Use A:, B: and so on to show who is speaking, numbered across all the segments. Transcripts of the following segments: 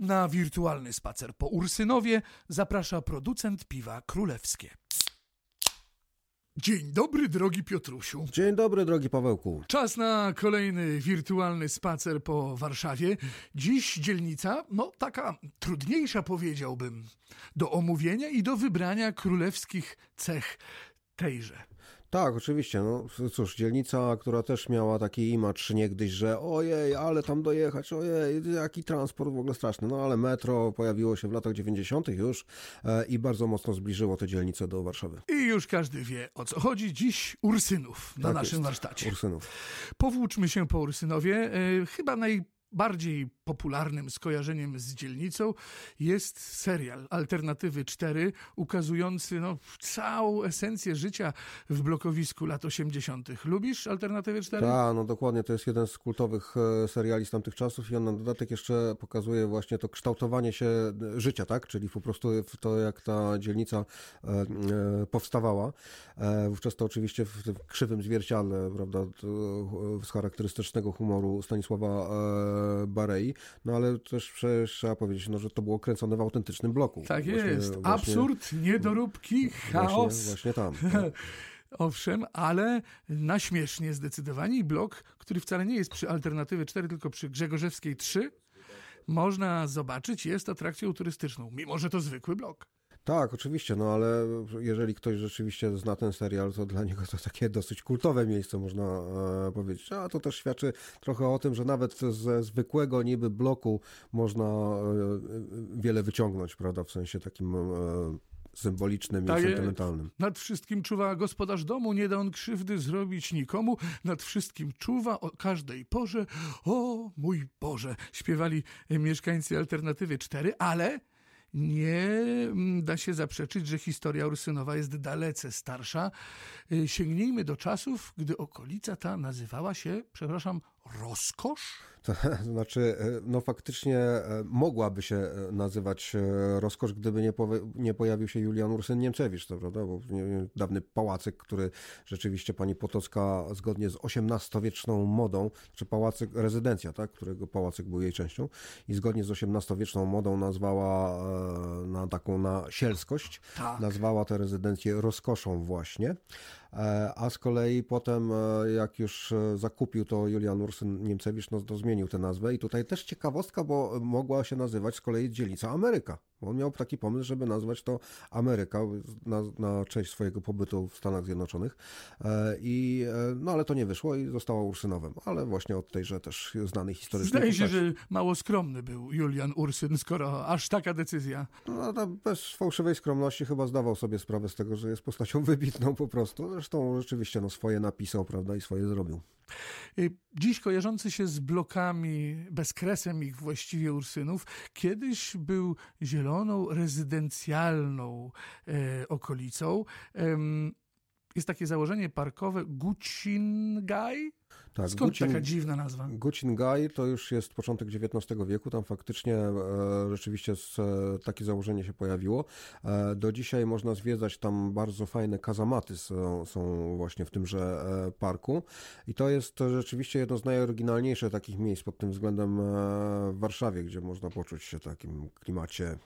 A: Na wirtualny spacer po Ursynowie zaprasza producent piwa królewskie. Dzień dobry, drogi Piotrusiu.
B: Dzień dobry, drogi Pawełku.
A: Czas na kolejny wirtualny spacer po Warszawie. Dziś dzielnica, no taka trudniejsza powiedziałbym, do omówienia i do wybrania królewskich cech tejże.
B: Tak, oczywiście. No cóż, dzielnica, która też miała taki imacz niegdyś, że ojej, ale tam dojechać, ojej, jaki transport w ogóle straszny. No ale metro pojawiło się w latach 90. już e, i bardzo mocno zbliżyło te dzielnice do Warszawy.
A: I już każdy wie o co chodzi. Dziś Ursynów na
B: Tak
A: naszym
B: jest.
A: warsztacie.
B: Ursynów.
A: Powłóczmy się po Ursynowie. E, chyba najbardziej popularnym skojarzeniem z dzielnicą jest serial Alternatywy 4, ukazujący no, całą esencję życia w blokowisku lat 80. Lubisz Alternatywy 4?
B: Tak, no dokładnie, to jest jeden z kultowych e, seriali z tamtych czasów i on na dodatek jeszcze pokazuje właśnie to kształtowanie się e, życia, tak? Czyli po prostu to, jak ta dzielnica e, powstawała. Wówczas to oczywiście w tym krzywym zwierciadle, prawda, z charakterystycznego humoru Stanisława Barei, no ale też przecież trzeba powiedzieć, no, że to było kręcone w autentycznym bloku.
A: Tak
B: Właśnie-
A: jest.
B: właśnie-
A: Absurd, niedoróbki, chaos.
B: Właśnie, właśnie tam. tak.
A: Owszem, ale na śmiesznie zdecydowanie i blok, który wcale nie jest przy Alternatywy 4, tylko przy Grzegorzewskiej 3, można zobaczyć, jest atrakcją turystyczną, mimo że to zwykły blok.
B: Tak, oczywiście, no ale jeżeli ktoś rzeczywiście zna ten serial, to dla niego to takie dosyć kultowe miejsce, można e, powiedzieć. A to też świadczy trochę o tym, że nawet ze zwykłego niby bloku można e, wiele wyciągnąć, prawda, w sensie takim e, symbolicznym
A: Tak
B: i sentymentalnym.
A: Nad wszystkim czuwa gospodarz domu, nie da on krzywdy zrobić nikomu. Nad wszystkim czuwa o każdej porze. O mój Boże, śpiewali e, mieszkańcy Alternatywy 4, ale nie mm, da się zaprzeczyć, że historia Ursynowa jest dalece starsza. E, Sięgnijmy do czasów, gdy okolica ta nazywała się, przepraszam, Rozkosz?
B: To znaczy, e, no faktycznie e, mogłaby się e, nazywać rozkosz, gdyby nie, powe- nie pojawił się Julian Ursyn-Niemczewicz, to prawda? Bo dawny pałacyk, który rzeczywiście pani Potocka zgodnie z XVIII-wieczną modą, czy pałacyk, rezydencja, tak? którego pałacyk był jej częścią i zgodnie z XVIII-wieczną modą nazwała na taką na sielskość,
A: Tak.
B: nazwała tę rezydencję rozkoszą właśnie. E, A z kolei potem, e, jak już e, zakupił to Julian Ursyn-Niemcewicz, no to zmienił tę nazwę. I tutaj też ciekawostka, bo mogła się nazywać z kolei dzielnica Ameryka. On miał taki pomysł, żeby nazwać to Ameryka na, na część swojego pobytu w Stanach Zjednoczonych. E, I, e, no ale to nie wyszło i została Ursynowem. Ale właśnie od tejże też znanej historycznie
A: Zdaje się, że mało skromny był Julian Ursyn, skoro aż taka decyzja.
B: No, to bez fałszywej skromności chyba zdawał sobie sprawę z tego, że jest postacią wybitną po prostu. Zresztą rzeczywiście no, swoje napisał, prawda, i swoje zrobił.
A: Y, Dziś kojarzący się z blokami, bezkresem ich właściwie Ursynów, kiedyś był zieloną, rezydencjalną e, okolicą. Em, jest takie założenie parkowe Gucingaj?
B: Tak,
A: Skąd
B: Gucin-
A: taka dziwna nazwa?
B: Gucingaj to już jest początek XIX wieku, tam faktycznie e, rzeczywiście z, e, takie założenie się pojawiło. E, do dzisiaj można zwiedzać tam bardzo fajne kazamaty są, są właśnie w tymże e, parku i to jest rzeczywiście jedno z najoryginalniejszych takich miejsc pod tym względem e, w Warszawie, gdzie można poczuć się w takim klimacie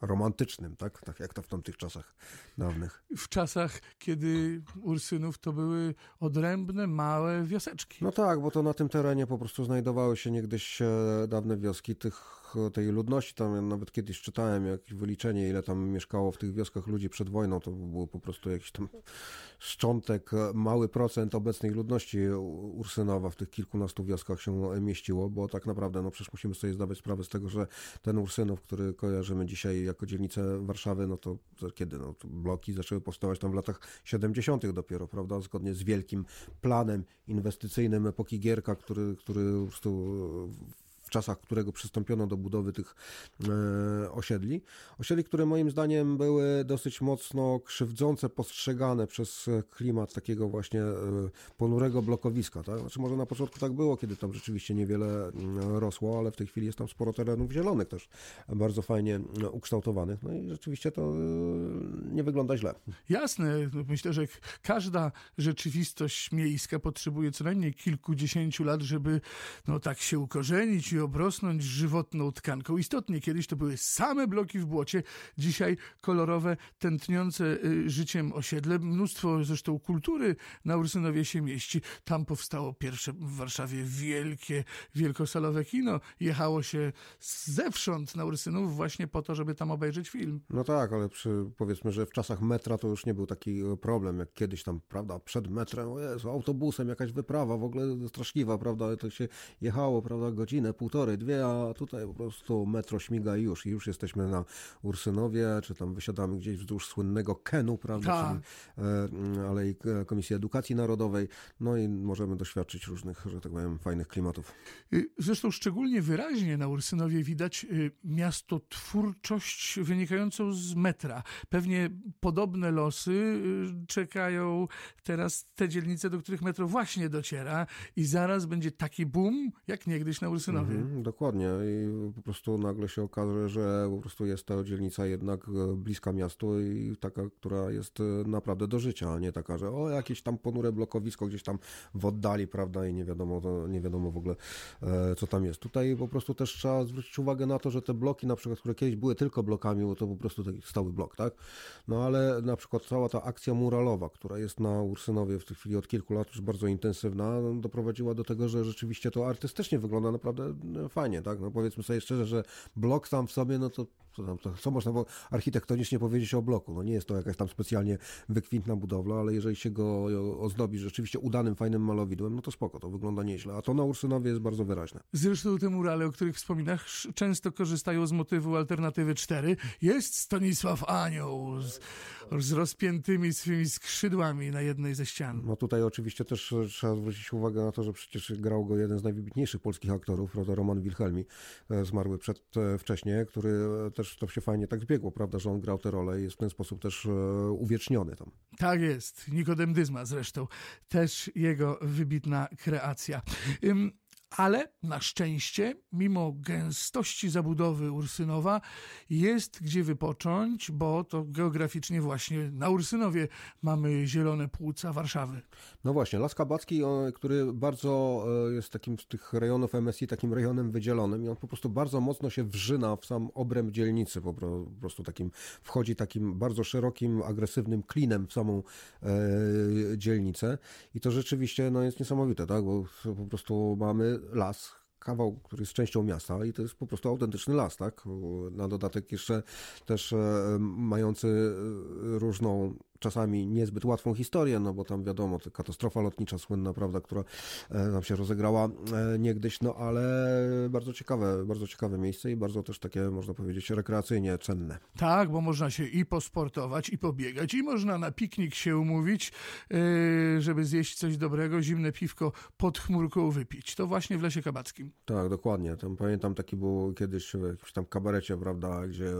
B: romantycznym, tak? Tak jak to w tamtych czasach dawnych.
A: W czasach, kiedy Ursynów to były odrębne, małe wioseczki.
B: No tak, bo to na tym terenie po prostu znajdowały się niegdyś e, dawne wioski tych, tej ludności. Tam ja nawet kiedyś czytałem jakieś wyliczenie, ile tam mieszkało w tych wioskach ludzi przed wojną. To było po prostu jakiś tam szczątek, mały procent obecnej ludności Ursynowa w tych kilkunastu wioskach się mieściło, bo tak naprawdę, no przecież musimy sobie zdawać sprawę z tego, że ten Ursynów, który kojarzymy dzisiaj jako dzielnicę Warszawy, no to kiedy? No, to bloki zaczęły powstawać tam w latach 70. dopiero, prawda? Zgodnie z wielkim planem inwestycyjnym epoki Gierka, który, który po prostu czasach którego przystąpiono do budowy tych e, osiedli. Osiedli, które moim zdaniem były dosyć mocno krzywdzące, postrzegane przez klimat takiego właśnie e, ponurego blokowiska. Tak? Znaczy może na początku tak było, kiedy tam rzeczywiście niewiele mm, rosło, ale w tej chwili jest tam sporo terenów zielonych też, bardzo fajnie mm, ukształtowanych. No i rzeczywiście to e, nie wygląda źle.
A: Jasne, no myślę, że każda rzeczywistość miejska potrzebuje co najmniej kilkudziesięciu lat, żeby no tak się ukorzenić i obrosnąć żywotną tkanką. Istotnie, kiedyś to były same bloki w błocie, dzisiaj kolorowe, tętniące y, życiem osiedle. Mnóstwo zresztą kultury na Ursynowie się mieści. Tam powstało pierwsze w Warszawie wielkie, wielkosalowe kino. Jechało się zewsząd na Ursynów właśnie po to, żeby tam obejrzeć film.
B: No tak, ale przy, powiedzmy, że w czasach metra to już nie był taki problem, jak kiedyś tam, prawda, przed metrem, o autobusem jakaś wyprawa, w ogóle straszliwa, prawda, to się jechało, prawda, godzinę, dwie, a tutaj po prostu metro śmiga i już, i już jesteśmy na Ursynowie, czy tam wysiadamy gdzieś wzdłuż słynnego Kenu, prawda,
A: Tak.
B: czyli e, Alei Komisji Edukacji Narodowej, no i możemy doświadczyć różnych, że tak powiem, fajnych klimatów.
A: Y, Zresztą szczególnie wyraźnie na Ursynowie widać y, miasto twórczość wynikającą z metra. Pewnie podobne losy y, czekają teraz te dzielnice, do których metro właśnie dociera i zaraz będzie taki boom, jak niegdyś na Ursynowie.
B: Mhm, dokładnie i po prostu nagle się okaże, że po prostu jest to dzielnica jednak e, bliska miastu i taka, która jest e, naprawdę do życia, a nie taka, że o jakieś tam ponure blokowisko gdzieś tam w oddali, prawda, i nie wiadomo, nie wiadomo w ogóle e, co tam jest. Tutaj po prostu też trzeba zwrócić uwagę na to, że te bloki na przykład, które kiedyś były tylko blokami, bo to po prostu taki stały blok, tak? No ale na przykład cała ta akcja muralowa, która jest na Ursynowie w tej chwili od kilku lat już bardzo intensywna, doprowadziła do tego, że rzeczywiście to artystycznie wygląda naprawdę fajnie, tak? No powiedzmy sobie szczerze, że blok sam w sobie, no to co, tam, co można było architektonicznie powiedzieć o bloku? No nie jest to jakaś tam specjalnie wykwintna budowla, ale jeżeli się go ozdobi rzeczywiście udanym, fajnym malowidłem, no to spoko, to wygląda nieźle. A to na Ursynowie jest bardzo wyraźne.
A: Zresztą te murale, o których wspominasz, często korzystają z motywu alternatywy 4. Jest Stanisław Anioł z, z rozpiętymi swymi skrzydłami na jednej ze ścian.
B: No tutaj oczywiście też e, trzeba zwrócić uwagę na to, że przecież grał go jeden z najwybitniejszych polskich aktorów, Roman Wilhelmi, e, zmarły przed, e, wcześniej, który e, też to się fajnie tak zbiegło, prawda, że on grał tę rolę i jest w ten sposób też e, uwieczniony tam.
A: Tak jest. Nikodem Dyzma zresztą. Też jego wybitna kreacja. Ale na szczęście, mimo gęstości zabudowy Ursynowa, jest gdzie wypocząć, bo to geograficznie właśnie na Ursynowie mamy zielone płuca Warszawy.
B: No właśnie, Las Kabacki, on, który bardzo e, jest takim z tych rejonów MSI, takim rejonem wydzielonym i on po prostu bardzo mocno się wrzyna w sam obręb dzielnicy, po prostu takim, wchodzi takim bardzo szerokim, agresywnym klinem w samą e, dzielnicę i to rzeczywiście no, jest niesamowite, tak, bo po prostu mamy las, kawał, który jest częścią miasta i to jest po prostu autentyczny las, tak? Na dodatek jeszcze też e, mający e, różną czasami niezbyt łatwą historię, no bo tam wiadomo, katastrofa lotnicza słynna, prawda, która e, tam się rozegrała e, niegdyś, no ale bardzo ciekawe, bardzo ciekawe miejsce i bardzo też takie, można powiedzieć, rekreacyjnie cenne.
A: Tak, bo można się i posportować, i pobiegać, i można na piknik się umówić, yy, żeby zjeść coś dobrego, zimne piwko pod chmurką wypić. To właśnie w Lesie Kabackim.
B: Tak, dokładnie. Tam pamiętam taki był kiedyś w jakimś tam kabarecie, prawda, gdzie e,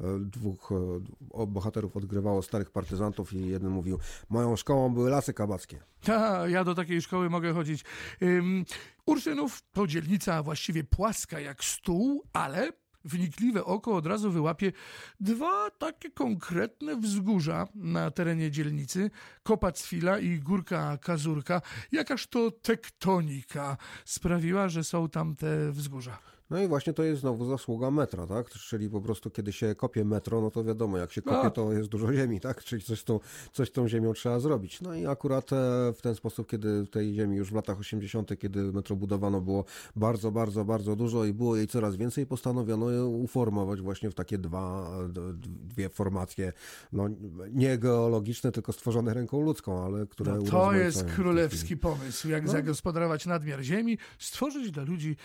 B: e, dwóch e, bohaterów odgrywało starych partyzantów i jeden mówił, moją szkołą były lasy kabackie.
A: Ta, ja do takiej szkoły mogę chodzić. Ym, Ursynów to dzielnica właściwie płaska jak stół, ale wnikliwe oko od razu wyłapie dwa takie konkretne wzgórza na terenie dzielnicy. Kopacwila i Górka Kazurka. Jakaż to tektonika sprawiła, że są tam te wzgórza.
B: No i właśnie to jest znowu zasługa metra, tak? Czyli po prostu kiedy się kopie metro, no to wiadomo, jak się kopie,
A: No.
B: to jest dużo ziemi, tak? Czyli coś z tą, coś tą ziemią trzeba zrobić. No i akurat e, w ten sposób, kiedy tej ziemi już w latach 80., kiedy metro budowano, było bardzo, bardzo, bardzo dużo i było jej coraz więcej, postanowiono je uformować właśnie w takie dwa, dwie formacje, no nie geologiczne, tylko stworzone ręką ludzką, ale które
A: No, to jest królewski pomysł, jak
B: No.
A: zagospodarować nadmiar ziemi, stworzyć dla ludzi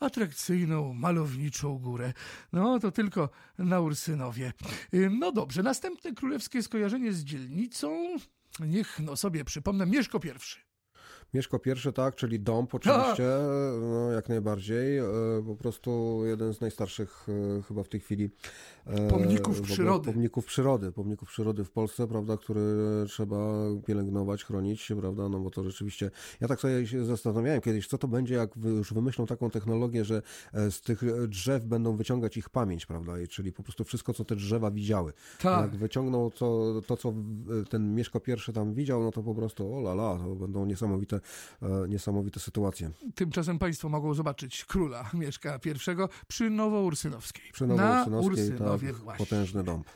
A: atrakcyjną, malowniczą górę. No to tylko na Ursynowie. Ym, No dobrze, następne królewskie skojarzenie z dzielnicą. Niech no sobie przypomnę, Mieszko pierwszy.
B: Mieszko pierwszy, tak, czyli dom oczywiście, no, jak najbardziej. E, Po prostu jeden z najstarszych e, chyba w tej chwili e,
A: Pomników
B: ogóle
A: przyrody.
B: Pomników przyrody, pomników przyrody w Polsce, prawda, który trzeba pielęgnować, chronić, prawda, no bo to rzeczywiście, ja tak sobie się zastanawiałem kiedyś, co to będzie, jak już wymyślą taką technologię, że z tych drzew będą wyciągać ich pamięć, prawda, i czyli po prostu wszystko, co te drzewa widziały.
A: Tak.
B: Jak wyciągną to, to, co ten Mieszko pierwszy tam widział, no to po prostu o la la, to będą niesamowite e, niesamowite sytuacje.
A: Tymczasem państwo mogą zobaczyć króla Mieszka I przy Nowoursynowskiej.
B: Przy
A: Na
B: Nowoursynowskiej,
A: Ursynowie
B: tak,
A: właśnie.
B: potężny dąb.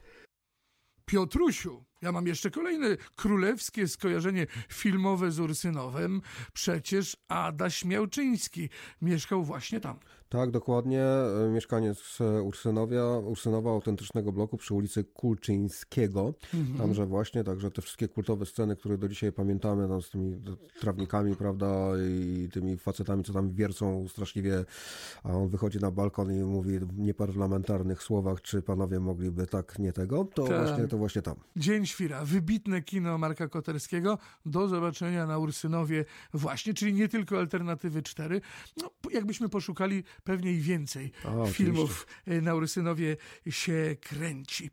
A: Piotrusiu, ja mam jeszcze kolejne królewskie skojarzenie filmowe z Ursynowem. Przecież Adaś Miałczyński mieszkał właśnie tam.
B: Tak, dokładnie. E, Mieszkaniec e, Ursynowia, Ursynowa, autentycznego bloku przy ulicy Kulczyńskiego.
A: Mhm.
B: Tamże właśnie, także te wszystkie kultowe sceny, które do dzisiaj pamiętamy, tam z tymi trawnikami, prawda, i tymi facetami, co tam wiercą straszliwie, a on wychodzi na balkon i mówi w nieparlamentarnych słowach, czy panowie mogliby tak, nie tego, to
A: Tak.
B: właśnie, to właśnie tam.
A: Dzień Świra, wybitne kino Marka Koterskiego. Do zobaczenia na Ursynowie właśnie, czyli nie tylko Alternatywy 4. No, jakbyśmy poszukali, pewnie i więcej
B: oczywiście.
A: filmów y, na Ursynowie się kręci.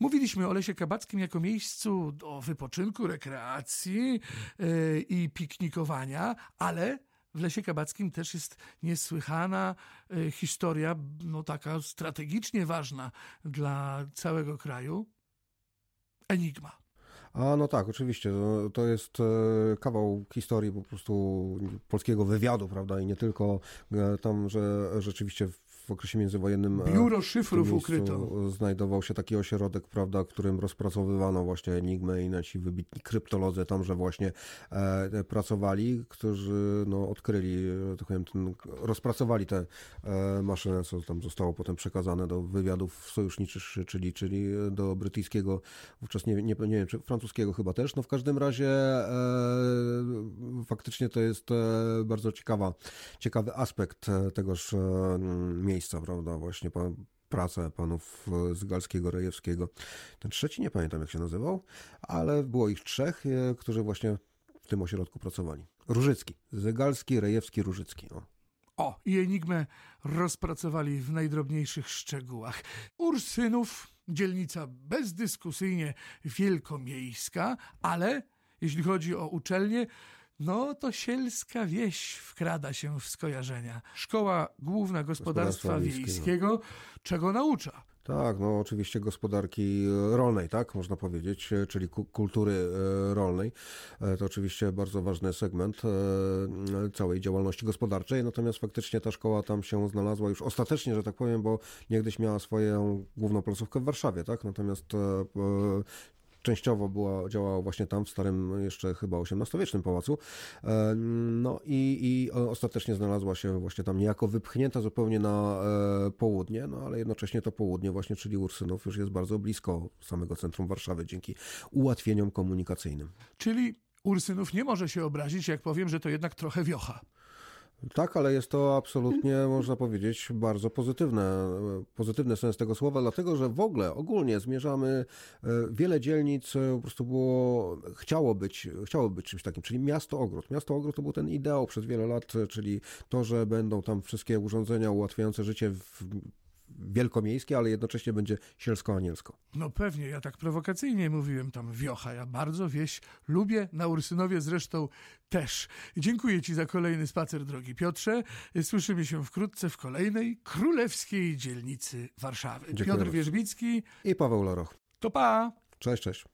A: Mówiliśmy o Lesie Kabackim jako miejscu do wypoczynku, rekreacji y, i piknikowania, ale w Lesie Kabackim też jest niesłychana y, historia, no taka strategicznie ważna dla całego kraju. Enigma.
B: A no tak, oczywiście. To, to jest e, kawał historii po prostu polskiego wywiadu, prawda? I nie tylko e, tam, że rzeczywiście w okresie międzywojennym. e,
A: Biuro szyfrów ukryto.
B: Znajdował się taki ośrodek, prawda, w którym rozpracowywano właśnie Enigmę i nasi wybitni kryptolodzy tamże właśnie e, pracowali, którzy no, odkryli, tak powiem, ten, rozpracowali tę e, maszynę, co tam zostało potem przekazane do wywiadów sojuszniczych, czyli, czyli do brytyjskiego, wówczas nie, nie, nie wiem, czy francuskiego chyba też. No w każdym razie e, faktycznie to jest e, bardzo ciekawa, ciekawy aspekt e, tegoż e, miejsca, prawda, właśnie pan, pracę panów e, z Galskiego, Rejewskiego. Ten trzeci nie pamiętam jak się nazywał, ale było ich trzech, e, którzy właśnie w tym ośrodku pracowali. Różycki, Zygalski, Rejewski, Różycki. O.
A: O, i Enigmę rozpracowali w najdrobniejszych szczegółach. Ursynów, dzielnica bezdyskusyjnie wielkomiejska, ale jeśli chodzi o uczelnię, no to sielska wieś wkrada się w skojarzenia. Szkoła Główna Gospodarstwa,
B: Gospodarstwa
A: Wiejskiego, czego naucza?
B: Tak, no oczywiście gospodarki rolnej, tak, można powiedzieć, czyli ku- kultury e, rolnej. E, To oczywiście bardzo ważny segment e, całej działalności gospodarczej, natomiast faktycznie ta szkoła tam się znalazła już ostatecznie, że tak powiem, bo niegdyś miała swoją główną placówkę w Warszawie, tak, natomiast częściowo była, działała właśnie tam, w starym jeszcze chyba XVIII-wiecznym pałacu. E, No i, i ostatecznie znalazła się właśnie tam niejako wypchnięta zupełnie na e, południe, no ale jednocześnie to południe właśnie, czyli Ursynów już jest bardzo blisko samego centrum Warszawy dzięki ułatwieniom komunikacyjnym.
A: Czyli Ursynów nie może się obrazić, jak powiem, że to jednak trochę wiocha.
B: Tak, ale jest to absolutnie, można powiedzieć, bardzo pozytywne, pozytywny sens tego słowa, dlatego że w ogóle, ogólnie zmierzamy, e, wiele dzielnic e, po prostu było, chciało być, chciało być czymś takim, czyli miasto-ogród. Miasto-ogród to był ten ideał przez wiele lat, e, czyli to, że będą tam wszystkie urządzenia ułatwiające życie w, wielkomiejskie, ale jednocześnie będzie sielsko-anielsko.
A: No pewnie, ja tak prowokacyjnie mówiłem tam wiocha. Ja bardzo wieś lubię, na Ursynowie zresztą też. Dziękuję Ci za kolejny spacer, drogi Piotrze. Słyszymy się wkrótce w kolejnej królewskiej dzielnicy Warszawy.
B: Dziękuję
A: Piotr
B: bardzo.
A: Wierzbicki,
B: I Paweł Loroch.
A: to pa!
B: Cześć, cześć.